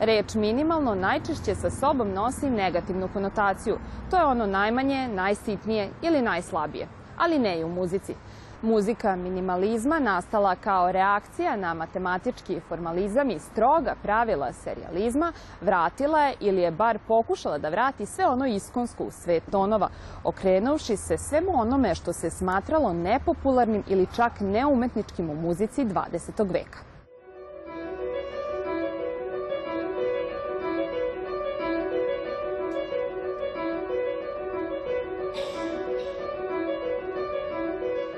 Reč minimalno najčešće sa sobom nosi negativnu konotaciju. To je ono najmanje, najsitnije ili najslabije. Ali ne i u muzici. Muzika minimalizma nastala kao reakcija na matematički formalizam i stroga pravila serijalizma vratila je ili je bar pokušala da vrati sve ono iskonsko u svet tonova, okrenuši se svemu onome što se smatralo nepopularnim ili čak neumetničkim u muzici 20. veka.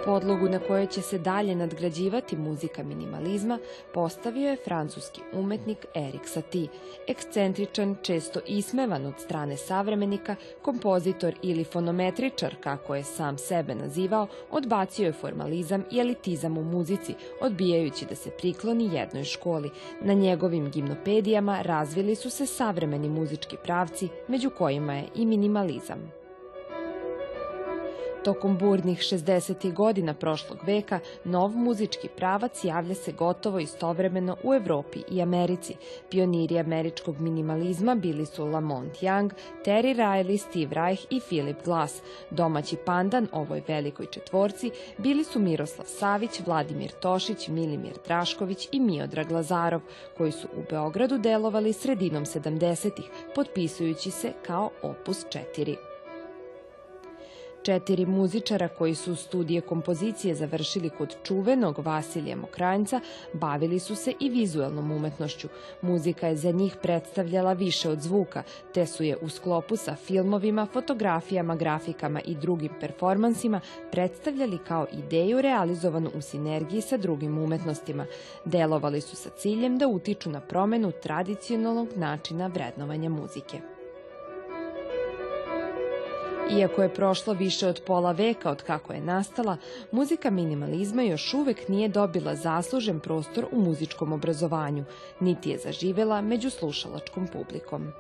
Podlogu na kojoj će se dalje nadgrađivati muzika minimalizma postavio je francuski umetnik Erik Satie, ekscentričan, često ismevan od strane savremenika, kompozitor ili fonometričar, kako je sam sebe nazivao, odbacio je formalizam i elitizam u muzici, odbijajući da se prikloni jednoj školi. Na njegovim gimnopedijama razvili su se savremeni muzički pravci, među kojima je i minimalizam. Tokom burnih 60. godina prošlog veka, nov muzički pravac javlja se gotovo istovremeno u Evropi i Americi. Pioniri američkog minimalizma bili su Lamont Young, Terry Riley, Steve Reich i Philip Glass. Domaći pandan ovoj velikoj četvorci bili su Miroslav Savić, Vladimir Tošić, Milimir Drašković i Miodrag Lazarov, koji su u Beogradu delovali sredinom 70-ih, potpisujući se kao Opus 4. Četiri muzičara koji su studije kompozicije završili kod čuvenog Vasilija Mokranjca bavili su se i vizuelnom umetnošću. Muzika je za njih predstavljala više od zvuka, te su je u sklopu sa filmovima, fotografijama, grafikama i drugim performansima predstavljali kao ideju realizovanu u sinergiji sa drugim umetnostima. Delovali su sa ciljem da utiču na promenu tradicionalnog načina vrednovanja muzike. Iako je prošlo više od pola veka od kako je nastala, muzika minimalizma još uvek nije dobila zaslužen prostor u muzičkom obrazovanju, niti je zaživela među slušalačkom publikom.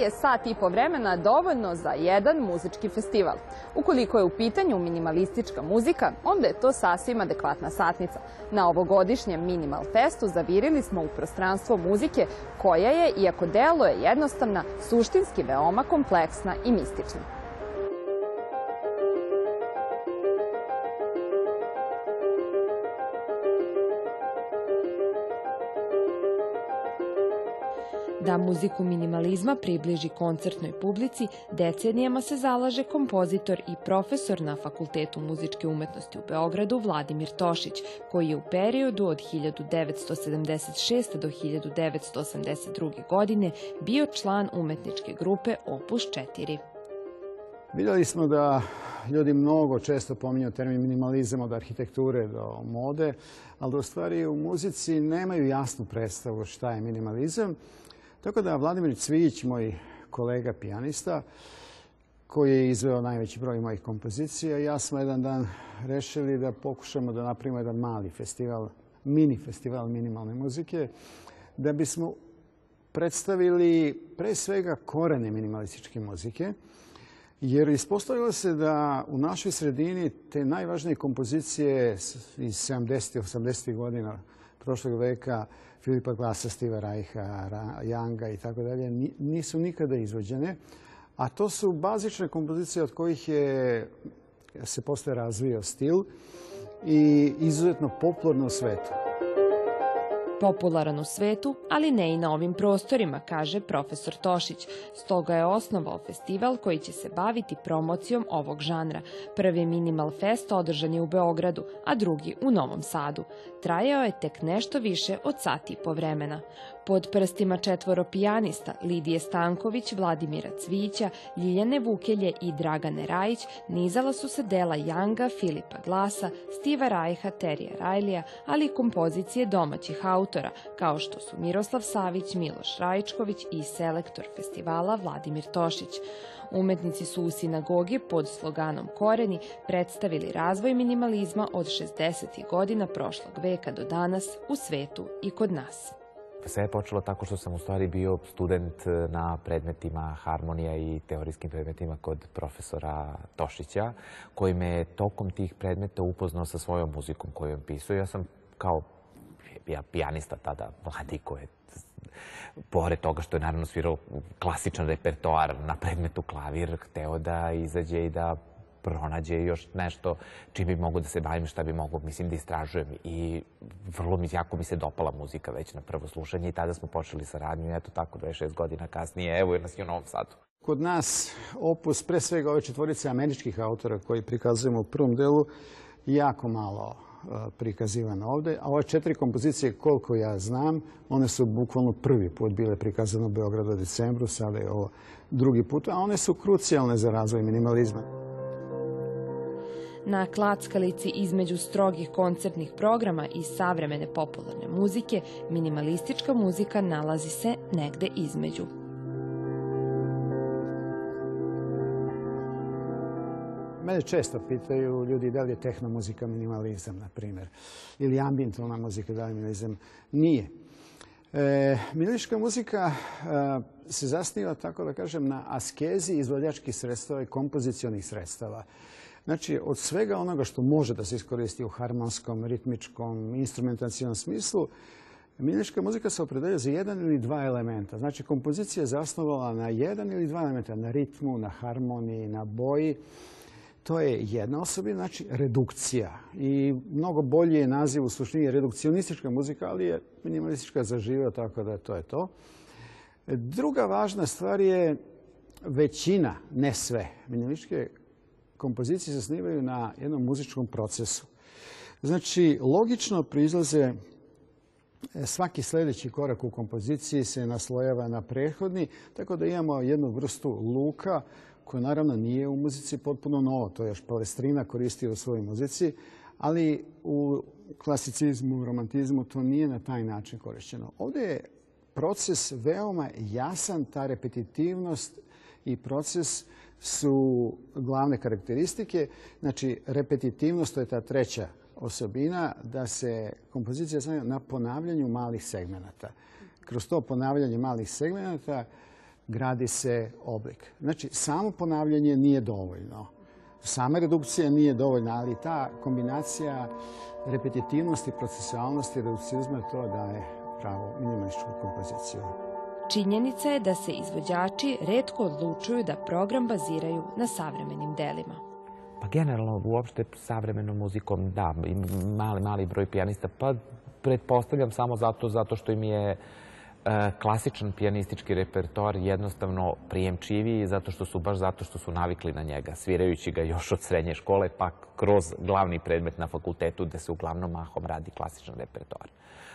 Je sat i po vremena dovoljno za jedan muzički festival? Ukoliko je u pitanju minimalistička muzika, onda je to sasvim adekvatna satnica. Na ovogodišnjem Minimal Festu zavirili smo u prostranstvo muzike koja je, iako delo je jednostavna, suštinski veoma kompleksna i mistična. Muziku minimalizma približi koncertnoj publici, decenijama se zalaže kompozitor i profesor na Fakultetu muzičke umetnosti u Beogradu Vladimir Tošić, koji je u periodu od 1976. do 1982. godine bio član umetničke grupe Opus 4. Vidjeli smo da ljudi mnogo često pominju termin minimalizam od arhitekture do mode, ali da u stvari u muzici nemaju jasnu predstavu šta je minimalizam tako da Vladimir Cvijić, moj kolega pijanista, koji je izveo najveći broj mojih kompozicija, ja smo jedan dan rešili da pokušamo da napravimo jedan mali festival, mini festival minimalne muzike, da bismo predstavili pre svega korene minimalističke muzike, jer ispostavilo se da u našoj sredini te najvažnije kompozicije iz 70. 80. godina prošlog veka Filipa Glasa, Stiva Rajha, Janga i tako dalje, nisu nikada izvođene. A to su bazične kompozicije od kojih je se posle razvio stil i izuzetno popularno u svetu. Popularan u svetu, ali ne i na ovim prostorima, kaže profesor Tošić. Stoga je osnovao festival koji će se baviti promocijom ovog žanra. Prvi Minimal Fest održan je u Beogradu, a drugi u Novom Sadu. Trajao je tek nešto više od sati i po vremena. Pod prstima četvoro pijanista Lidije Stanković, Vladimira Cvića, Ljiljane Vukelje i Dragane Rajić nizala su se dela Janga, Filipa Glasa, Stiva Rajha, Terija Rajlija, ali i kompozicije domaćih autora, kao što su Miroslav Savić, Miloš Rajičković i selektor festivala Vladimir Tošić. Umetnici su u sinagogi pod sloganom Koreni predstavili razvoj minimalizma od 60. godina prošlog veka do danas u svetu i kod nas. Sve je počelo tako što sam u stvari bio student na predmetima harmonija i teorijskim predmetima kod profesora Tošića, koji me tokom tih predmeta upoznao sa svojom muzikom koju je pisao. Ja sam kao ja, pijanista tada, mladi koji je pored toga što je naravno svirao klasičan repertoar na predmetu klavir, hteo da izađe i da pronađe još nešto čim bi mogo da se bavim, šta bi mogo, mislim, da istražujem. I vrlo mi, jako mi se dopala muzika već na prvo slušanje i tada smo počeli saradnju i eto tako 26 godina kasnije, evo je nas i u Novom Sadu. Kod nas opus, pre svega ove četvorice američkih autora koji prikazujemo u prvom delu, jako malo prikazivano ovde. A ove četiri kompozicije, koliko ja znam, one su bukvalno prvi put bile prikazane u Beogradu u decembru, sada je ovo drugi put, a one su krucijalne za razvoj minimalizma. Na klackalici između strogih koncertnih programa i savremene popularne muzike, minimalistička muzika nalazi se negde između. Mene često pitaju ljudi da li je tehnomuzika minimalizam, na primjer, ili ambientalna muzika da li je minimalizam. Nije. E, minimalistička muzika e, se zasniva, tako da kažem, na askezi izvođačkih sredstava i kompozicijonih sredstava. Znači, od svega onoga što može da se iskoristi u harmonskom, ritmičkom, instrumentacijom smislu, minimalistička muzika se opredelja za jedan ili dva elementa. Znači, kompozicija je zasnovala na jedan ili dva elementa, na ritmu, na harmoniji, na boji. To je jedna osobina, znači redukcija. I mnogo bolji je naziv u suštini redukcionistička muzika, ali je minimalistička zaživio, tako da to je to. Druga važna stvar je većina, ne sve, minimalističke kompozicije se snimaju na jednom muzičkom procesu. Znači, logično proizlaze e, svaki sledeći korak u kompoziciji se naslojava na prethodni, tako da imamo jednu vrstu luka koja naravno nije u muzici potpuno novo. To je još Palestrina koristio u svojoj muzici, ali u klasicizmu, romantizmu to nije na taj način korišćeno. Ovde je proces veoma jasan, ta repetitivnost i proces su glavne karakteristike. Znači, repetitivnost, to je ta treća osobina, da se kompozicija stavlja na ponavljanju malih segmenata. Kroz to ponavljanje malih segmenata gradi se oblik. Znači, samo ponavljanje nije dovoljno. Sama redukcija nije dovoljna, ali ta kombinacija repetitivnosti, procesualnosti, redukcijizma to daje pravo minimalističku kompoziciju. Činjenica je da se izvođači redko odlučuju da program baziraju na savremenim delima. Pa generalno, uopšte savremenom muzikom, da, mali, mali broj pijanista, pa pretpostavljam samo zato, zato što im je E, klasičan pijanistički repertoar jednostavno prijemčiviji zato što su baš zato što su navikli na njega, svirajući ga još od srednje škole, pa kroz glavni predmet na fakultetu gde se uglavnom mahom radi klasičan repertoar.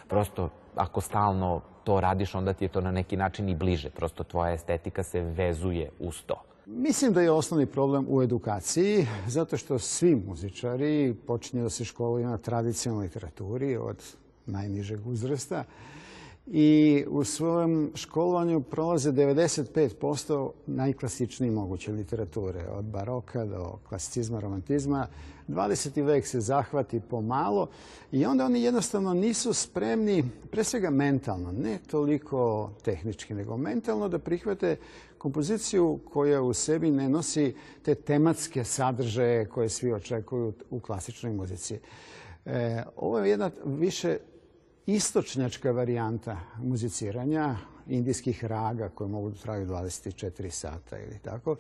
Prosto, ako stalno to radiš, onda ti je to na neki način i bliže. Prosto tvoja estetika se vezuje uz to. Mislim da je osnovni problem u edukaciji, zato što svi muzičari počinju da se školuju na tradicionalnoj literaturi od najnižeg uzrasta i u svojem školovanju prolaze 95% najklasičnije moguće literature, od baroka do klasicizma, romantizma. 20. vek se zahvati pomalo i onda oni jednostavno nisu spremni, pre svega mentalno, ne toliko tehnički, nego mentalno da prihvate kompoziciju koja u sebi ne nosi te tematske sadržaje koje svi očekuju u klasičnoj muzici. E, ovo je jedna više istočnjačka varijanta muziciranja indijskih raga koje mogu da traju 24 sata ili tako.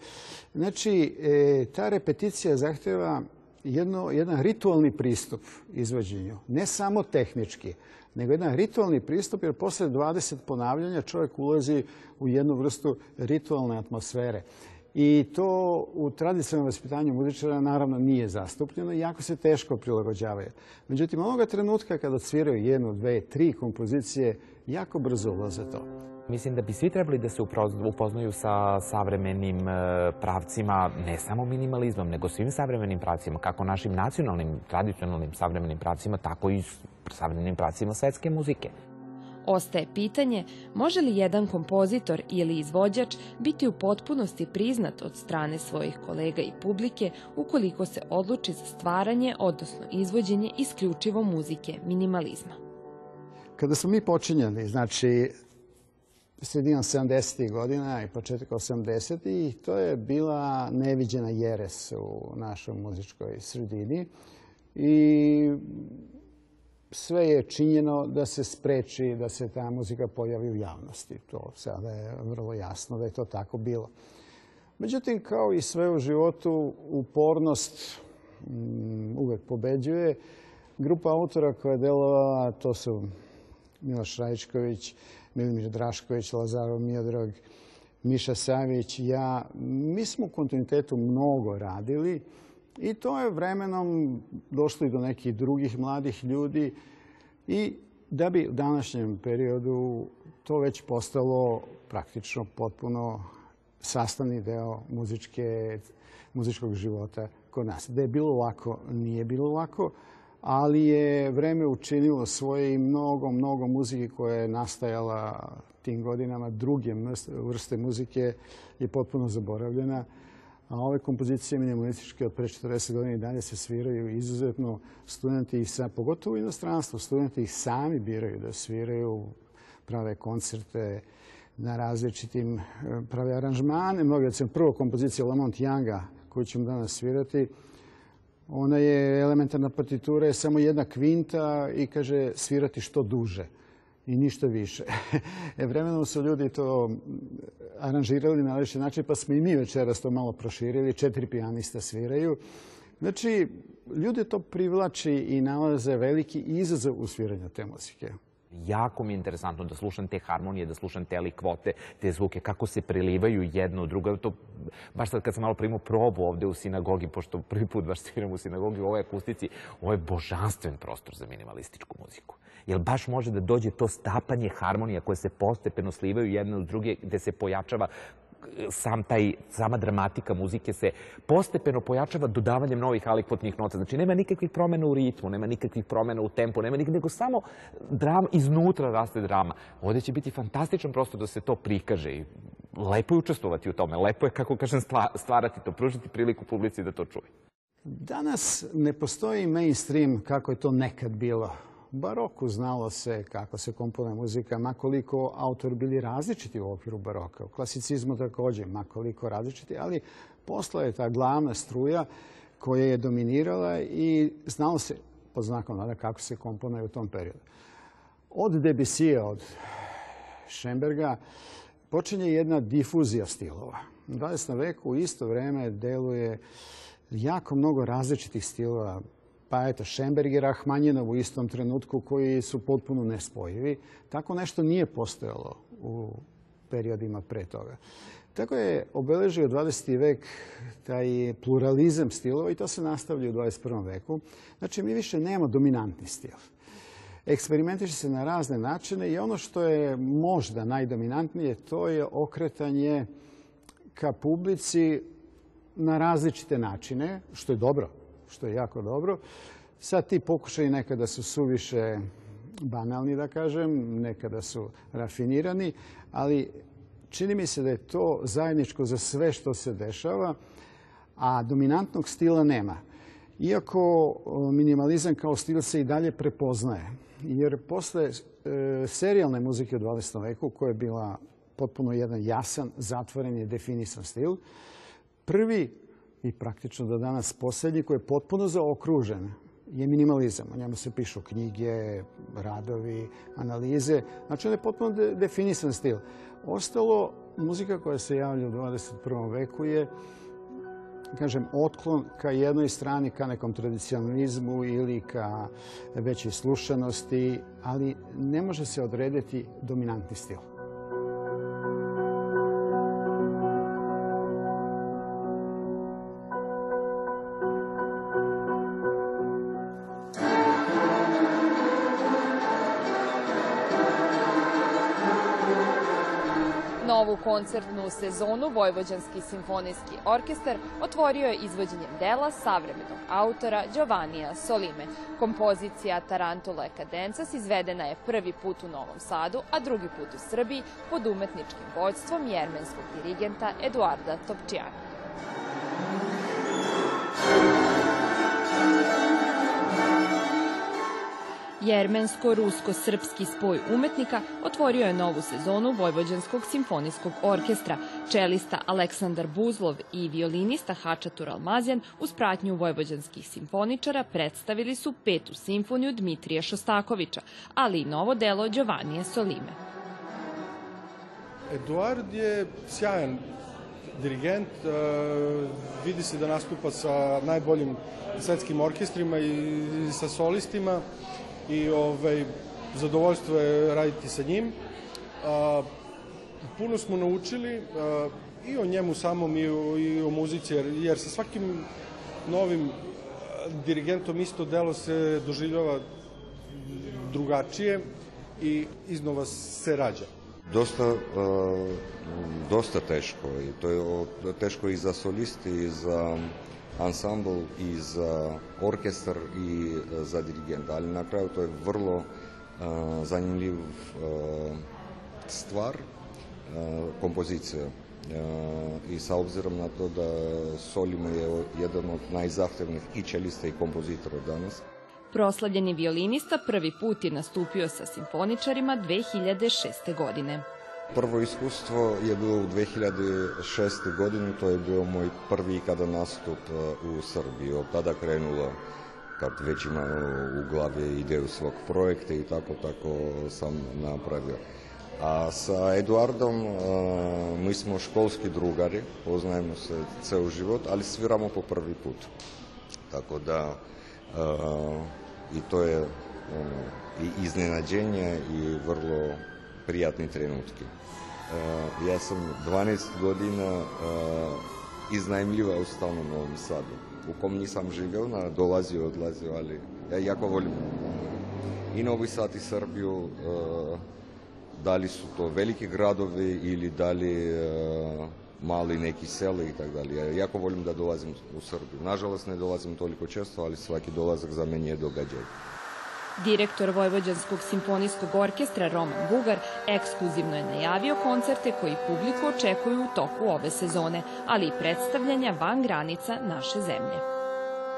Znači, e, ta repeticija zahteva jedno, jedan ritualni pristup izvođenju. Ne samo tehnički, nego jedan ritualni pristup, jer posle 20 ponavljanja čovjek ulazi u jednu vrstu ritualne atmosfere. I to u tradicionalnom vaspitanju muzičara naravno nije zastupljeno i jako se teško prilagođavaju. Međutim, onoga trenutka kada odsviraju jednu, dve, tri kompozicije, jako brzo ulaze to. Mislim da bi svi trebali da se upoznaju sa savremenim e, pravcima, ne samo minimalizmom, nego svim savremenim pravcima, kako našim nacionalnim, tradicionalnim savremenim pravcima, tako i savremenim pravcima svetske muzike. Ostaje pitanje može li jedan kompozitor ili izvođač biti u potpunosti priznat od strane svojih kolega i publike ukoliko se odluči za stvaranje, odnosno izvođenje isključivo muzike minimalizma. Kada smo mi počinjali, znači, sredinom 70. godina i početak 80. to je bila neviđena jeres u našoj muzičkoj sredini i sve je činjeno da se spreči da se ta muzika pojavi u javnosti. To sada je vrlo jasno da je to tako bilo. Međutim, kao i sve u životu, upornost mm, uvek pobeđuje. Grupa autora koja je delovala, to su Miloš Rajičković, Milimir Drašković, Lazarov Miodrag, Miša Savić, ja. Mi smo u kontinuitetu mnogo radili i to je vremenom došlo i do nekih drugih mladih ljudi i da bi u današnjem periodu to već postalo praktično potpuno sastavni deo muzičke, muzičkog života kod nas. Da je bilo lako, nije bilo lako, ali je vreme učinilo svoje i mnogo, mnogo muzike koja je nastajala tim godinama. Druge vrste muzike je potpuno zaboravljena. A ove kompozicije minimalističke od pre 40 godina i dalje se sviraju izuzetno. Studenti ih pogotovo u inostranstvu, studenti ih sami biraju da sviraju, prave koncerte na različitim, prave aranžmane. Mnogi, recimo, prvo kompozicija Lamont Younga, koju ćemo danas svirati, ona je elementarna partitura, je samo jedna kvinta i kaže svirati što duže i ništa više. E, vremenom su ljudi to aranžirali na različit način, pa smo i mi večeras to malo proširili. Četiri pijanista sviraju. Znači, ljude to privlači i nalaze veliki izazov u sviranju te muzike jako mi je interesantno da slušam te harmonije, da slušam te likvote, te zvuke, kako se prelivaju jedno u drugo. To, baš sad kad sam malo primao probu ovde u sinagogi, pošto prvi put baš sviram u sinagogi u ovoj akustici, ovo je božanstven prostor za minimalističku muziku. Jer baš može da dođe to stapanje harmonija koje se postepeno slivaju jedne u druge, gde se pojačava sam taj, sama dramatika muzike se postepeno pojačava dodavanjem novih alikvotnih nota. Znači, nema nikakvih promena u ritmu, nema nikakvih promena u tempu, nema nikakvih, nego samo drama, iznutra raste drama. Ovde će biti fantastičan prostor da se to prikaže i lepo je učestvovati u tome. Lepo je, kako kažem, stvarati to, pružiti priliku publici da to čuje. Danas ne postoji mainstream kako je to nekad bilo baroku znalo se kako se komponuje muzika, makoliko autor bili različiti u okviru baroka. U klasicizmu takođe, makoliko različiti, ali posla je ta glavna struja koja je dominirala i znalo se pod znakom nada kako se komponuje u tom periodu. Od Debussyja, od Schemberga, počinje jedna difuzija stilova. U 20. veku u isto vreme deluje jako mnogo različitih stilova, pa eto, Šemberg i Rahmanjinov u istom trenutku koji su potpuno nespojivi. Tako nešto nije postojalo u periodima pre toga. Tako je obeležio 20. vek taj pluralizam stilova i to se nastavlja u 21. veku. Znači, mi više nemamo dominantni stil. Eksperimentiše se na razne načine i ono što je možda najdominantnije, to je okretanje ka publici na različite načine, što je dobro što je jako dobro. Sad ti pokušaj nekada su suviše banalni, da kažem, nekada su rafinirani, ali čini mi se da je to zajedničko za sve što se dešava, a dominantnog stila nema. Iako minimalizam kao stil se i dalje prepoznaje, jer posle e, serijalne muzike u 20. veku, koja je bila potpuno jedan jasan, zatvoren i definisan stil, prvi i praktično do danas poslednji koji je potpuno zaokružen je minimalizam. O njemu se pišu knjige, radovi, analize. Znači, on je potpuno de definisan stil. Ostalo, muzika koja se javlja u 21. veku je kažem, otklon ka jednoj strani, ka nekom tradicionalizmu ili ka većoj slušanosti, ali ne može se odrediti dominantni stil. Koncertnu sezonu Vojvođanski simfonijski orkestar otvorio je izvođenjem dela savremenog autora Giovannija Solime. Kompozicija Tarantula Cadencas izvedena je prvi put u Novom Sadu, a drugi put u Srbiji pod umetničkim vođstvom jermenskog dirigenta Eduarda Topčijana. Jermensko-rusko-srpski spoj umetnika otvorio je novu sezonu Vojvođanskog simfonijskog orkestra. Čelista Aleksandar Buzlov i violinista Hačatur Almazjan uz pratnju vojvođanskih simfoničara predstavili su petu simfoniju Dmitrija Šostakovića, ali i novo delo Giovannije Solime. Eduard je sjajan dirigent, e, vidi se da nastupa sa najboljim svetskim orkestrima i sa solistima i ovaj, zadovoljstvo je raditi sa njim. A, puno smo naučili a, i o njemu samom i o, i o muzici, jer, jer sa svakim novim dirigentom isto delo se doživljava drugačije i iznova se rađa. Dosta, dosta teško i to je teško i za solisti i za ansambl i za orkestar i za dirigenta, ali na kraju to je vrlo uh, zanimljiv stvar, kompozicija. I sa obzirom na to da Solimo je jedan od najzahtevnih i čelista i kompozitora danas. Proslavljeni violinista prvi put je nastupio sa simfoničarima 2006. godine. Prvo iskustvo je bilo u 2006. godini, to je bio moj prvi kada nastup u Srbiji. Od tada krenulo kad već imam u glavi ideju svog projekta i tako, tako sam napravio. A sa Eduardom mi smo školski drugari, poznajemo se ceo život, ali sviramo po prvi put. Tako da i to je i iznenađenje i vrlo prijatni trenutki. Uh, ja sam 12 godina uh, iznajmljivao stan u Novom Sadu, u kom nisam živeo, na, dolazio, odlazio, ali ja jako volim i Novi Sad i Srbiju, uh, da li su to veliki gradovi ili da li uh, mali neki sele i tako dalje. Ja jako volim da dolazim u Srbiju. Nažalost ne dolazim toliko često, ali svaki dolazak za meni je događaj. Direktor Vojvođanskog simfonijskog orkestra Roman Bugar ekskluzivno je najavio koncerte koji publiku očekuju u toku ove sezone, ali i predstavljanja van granica naše zemlje.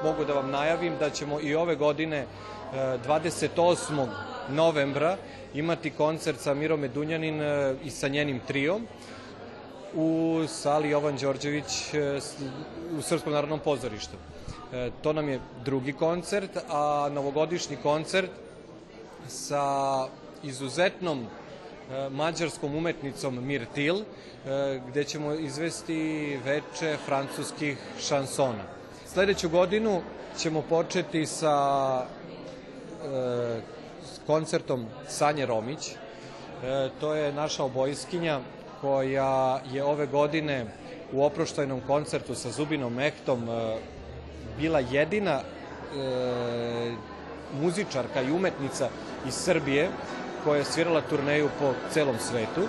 Mogu da vam najavim da ćemo i ove godine 28. novembra imati koncert sa Mirome Dunjanin i sa njenim trijom u sali Jovan Đorđević u Srpskom narodnom pozorištu. E, to nam je drugi koncert, a novogodišnji koncert sa izuzetnom e, mađarskom umetnicom Mirtil, e, gde ćemo izvesti veče francuskih šansona. Sledeću godinu ćemo početi sa koncertom Sanje Romić. To je naša obojskinja koja je ove godine u oproštajnom koncertu sa Zubinom Mehtom bila jedina e, muzičarka i umetnica iz Srbije koja je svirala turneju po celom svetu.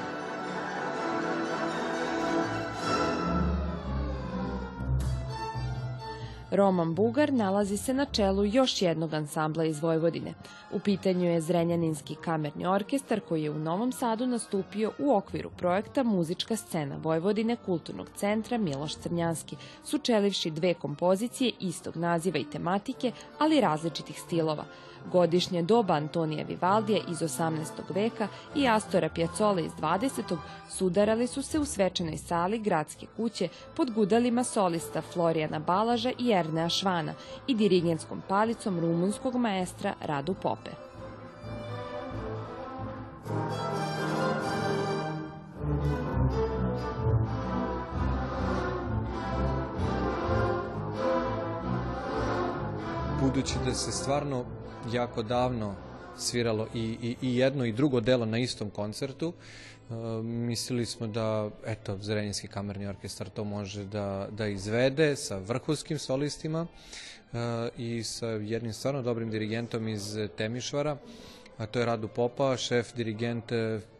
Roman Bugar nalazi se na čelu još jednog ansambla iz Vojvodine. U pitanju je Zrenjaninski kamerni orkestar koji je u Novom Sadu nastupio u okviru projekta Muzička scena Vojvodine Kulturnog centra Miloš Crnjanski, sučelivši dve kompozicije istog naziva i tematike, ali različitih stilova – Godišnje doba Antonija Vivaldija iz 18. veka i Astora Pjacola iz 20. sudarali su se u svečanoj sali gradske kuće pod gudalima solista Florijana Balaža i Ernea Švana i dirigenskom palicom rumunskog maestra Radu Pope. budući da se stvarno jako davno sviralo i, i, i jedno i drugo delo na istom koncertu. E, mislili smo da, eto, Zrenjinski kamerni orkestar to može da, da izvede sa vrhunskim solistima e, i sa jednim stvarno dobrim dirigentom iz Temišvara, a to je Radu Popa, šef dirigent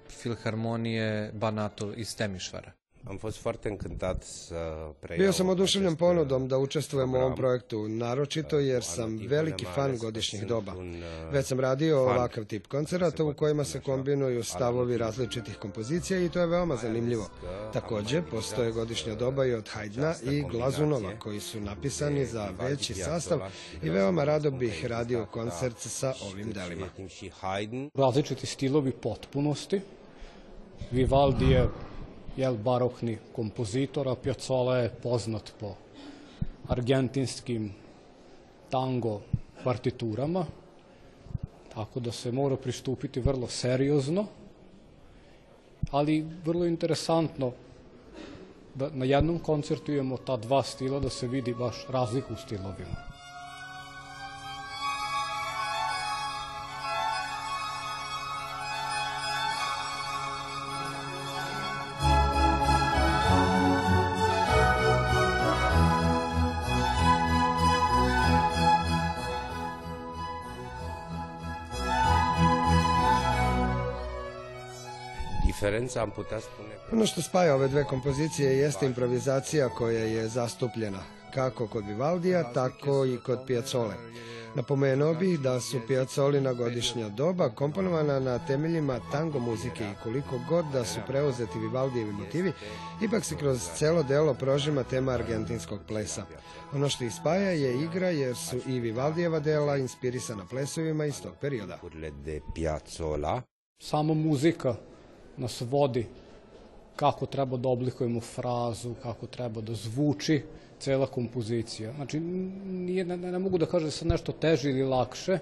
Filharmonije Banatul iz Temišvara. Am fost foarte încântat să preiau Bio sam oduševljen ponudom da učestvujem u ovom projektu, naročito jer sam veliki fan godišnjih doba. uh, Već sam radio ovakav tip koncerata u kojima se kombinuju stavovi različitih kompozicija i to je veoma zanimljivo. Takođe, postoje godišnja doba i od Hajdna i Glazunova koji su napisani za veći sastav i veoma rado bih radio koncert sa ovim delima. Različiti stilovi potpunosti. Vivaldi je jel, barokni kompozitor, a Piazzolla je poznat po argentinskim tango partiturama, tako da se mora pristupiti vrlo seriozno, ali vrlo interesantno da na jednom koncertu imamo ta dva stila, da se vidi baš razliku u stilovima. Diferența am putea spune că Ono što spaja ove dve kompozicije jeste improvizacija koja je zastupljena, kako kod Vivaldija, tako i kod Piazzole. Napomenuo bih da su Piazolina godišnja doba komponovana na temeljima tango muzike i koliko god da su preuzeti Vivaldijevi motivi, ipak se kroz celo delo prožima tema argentinskog plesa. Ono što ih spaja je igra jer su i Vivaldijeva dela inspirisana plesovima iz tog perioda. sama muzika nas vodi kako treba da oblikujemo frazu, kako treba da zvuči cela kompozicija. Znači, nije, ne, ne mogu da kažem da se nešto teže ili lakše,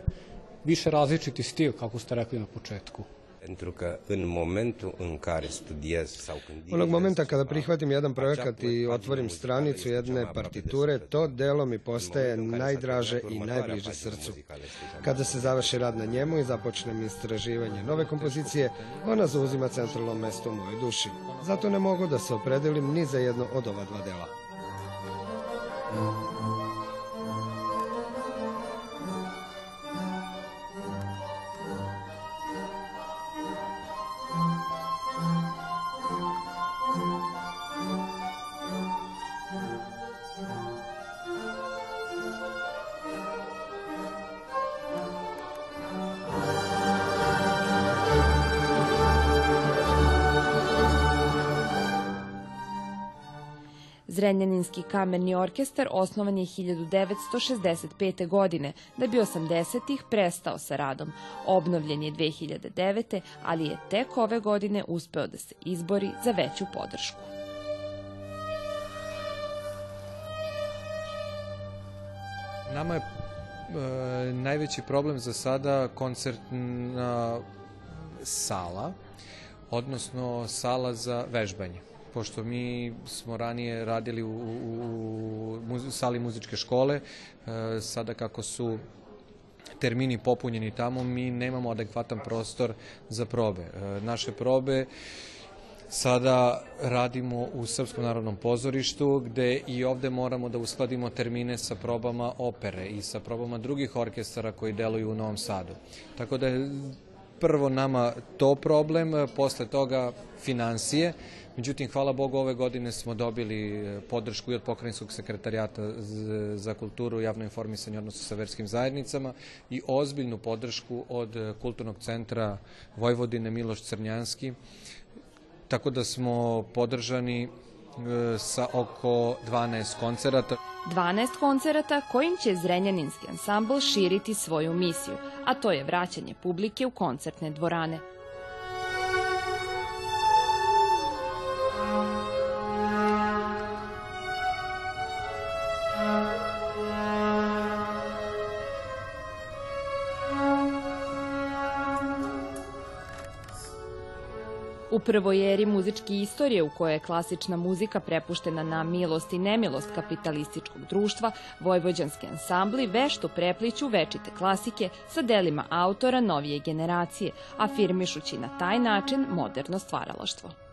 više različiti stil, kako ste rekli na početku. Pentru că în momentul în care studiez sau când Onog momenta kada prihvatim jedan projekat i otvorim stranicu jedne partiture, to delo mi postaje najdraže i najbliže srcu. Kada se završi rad na njemu i započnem istraživanje nove kompozicije, ona zauzima centralno mesto u mojoj duši. Zato ne mogu da se opredelim ni za jedno od ova dva dela. Zrenjaninski kamerni orkestar osnovan je 1965. godine, da bi 80-ih prestao sa radom. Obnovljen je 2009. ali je tek ove godine uspeo da se izbori za veću podršku. Nama je e, najveći problem za sada koncertna sala, odnosno sala za vežbanje. Pošto mi smo ranije radili u, u, u sali muzičke škole, e, sada kako su termini popunjeni tamo, mi nemamo adekvatan prostor za probe. E, Naše probe Sada radimo u Srpskom narodnom pozorištu, gde i ovde moramo da uskladimo termine sa probama opere i sa probama drugih orkestara koji deluju u Novom Sadu. Tako da prvo nama to problem, posle toga financije. Međutim, hvala Bogu, ove godine smo dobili e, podršku i od Pokrajinskog sekretarijata za kulturu, javno informisanje, odnosno sa verskim zajednicama i ozbiljnu podršku od Kulturnog centra Vojvodine Miloš Crnjanski, tako da smo podržani sa oko 12 koncerata. 12 koncerata kojim će Zrenjaninski ansambl širiti svoju misiju, a to je vraćanje publike u koncertne dvorane. U prvoj eri muzičke istorije u kojoj je klasična muzika prepuštena na milost i nemilost kapitalističkog društva, vojvođanski ansambli vešto prepliću večite klasike sa delima autora novije generacije, afirmišući na taj način moderno stvaralaštvo.